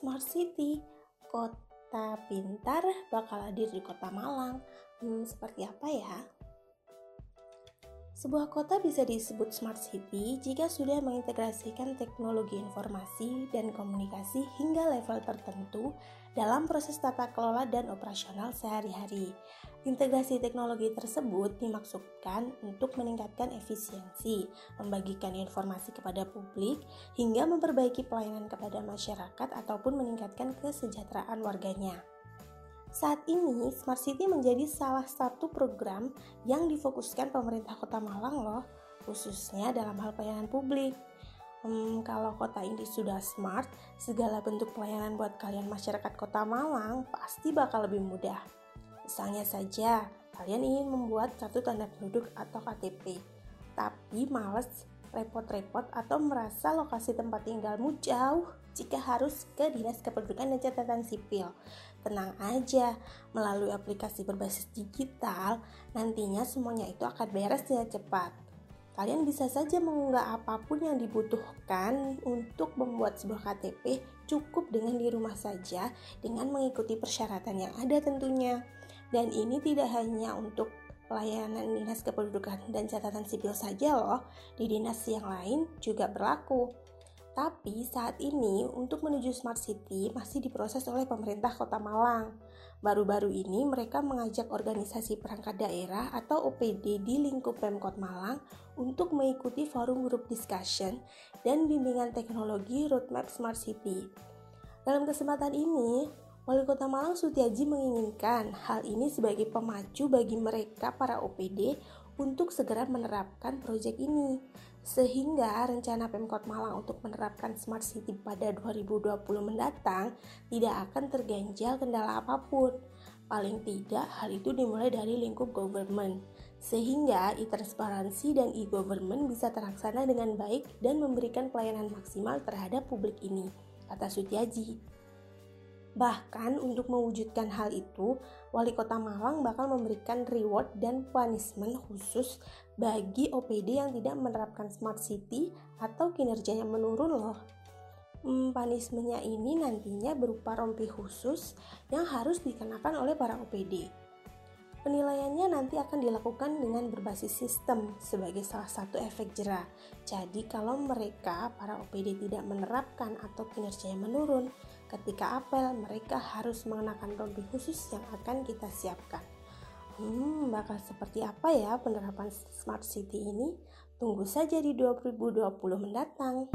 Smart City, kota pintar bakal hadir di kota Malang. Hmm, seperti apa ya? Sebuah kota bisa disebut smart city jika sudah mengintegrasikan teknologi informasi dan komunikasi hingga level tertentu dalam proses tata kelola dan operasional sehari-hari. Integrasi teknologi tersebut dimaksudkan untuk meningkatkan efisiensi, membagikan informasi kepada publik, hingga memperbaiki pelayanan kepada masyarakat ataupun meningkatkan kesejahteraan warganya. Saat ini, Smart City menjadi salah satu program yang difokuskan pemerintah Kota Malang loh, khususnya dalam hal pelayanan publik. Hmm, kalau kota ini sudah smart, segala bentuk pelayanan buat kalian masyarakat Kota Malang pasti bakal lebih mudah. Misalnya saja, kalian ingin membuat kartu tanda penduduk atau KTP, tapi males repot-repot atau merasa lokasi tempat tinggalmu jauh jika harus ke Dinas Kependudukan dan Catatan Sipil. Tenang aja, melalui aplikasi berbasis digital, nantinya semuanya itu akan beres dengan cepat. Kalian bisa saja mengunggah apa pun yang dibutuhkan untuk membuat sebuah KTP cukup dengan di rumah saja dengan mengikuti persyaratan yang ada tentunya. Dan ini tidak hanya untuk pelayanan Dinas Kependudukan dan Catatan Sipil saja loh, di dinas yang lain juga berlaku. Tapi saat ini untuk menuju Smart City masih diproses oleh pemerintah Kota Malang. Baru-baru ini mereka mengajak organisasi perangkat daerah atau OPD di lingkup Pemkot Malang untuk mengikuti forum group discussion dan bimbingan teknologi roadmap Smart City. Dalam kesempatan ini, Wali Kota Malang Sutiaji menginginkan hal ini sebagai pemacu bagi mereka para OPD untuk segera menerapkan proyek ini sehingga rencana Pemkot Malang untuk menerapkan Smart City pada 2020 mendatang tidak akan terganjal kendala apa pun. Paling tidak, hal itu dimulai dari lingkup government, sehingga e-transparansi dan e-government bisa terlaksana dengan baik dan memberikan pelayanan maksimal terhadap publik ini, kata Sutiaji. Bahkan untuk mewujudkan hal itu, Wali Kota Malang bakal memberikan reward dan punishment khusus bagi OPD yang tidak menerapkan Smart City atau kinerjanya menurun loh. Hmm, punishmentnya ini nantinya berupa rompi khusus yang harus dikenakan oleh para OPD. Penilaiannya nanti akan dilakukan dengan berbasis sistem sebagai salah satu efek jerah. Jadi kalau mereka para OPD tidak menerapkan atau kinerjanya menurun, ketika apel mereka harus mengenakan rompi khusus yang akan kita siapkan. Hmm, bakal seperti apa ya penerapan Smart City ini? Tunggu saja di 2020 mendatang.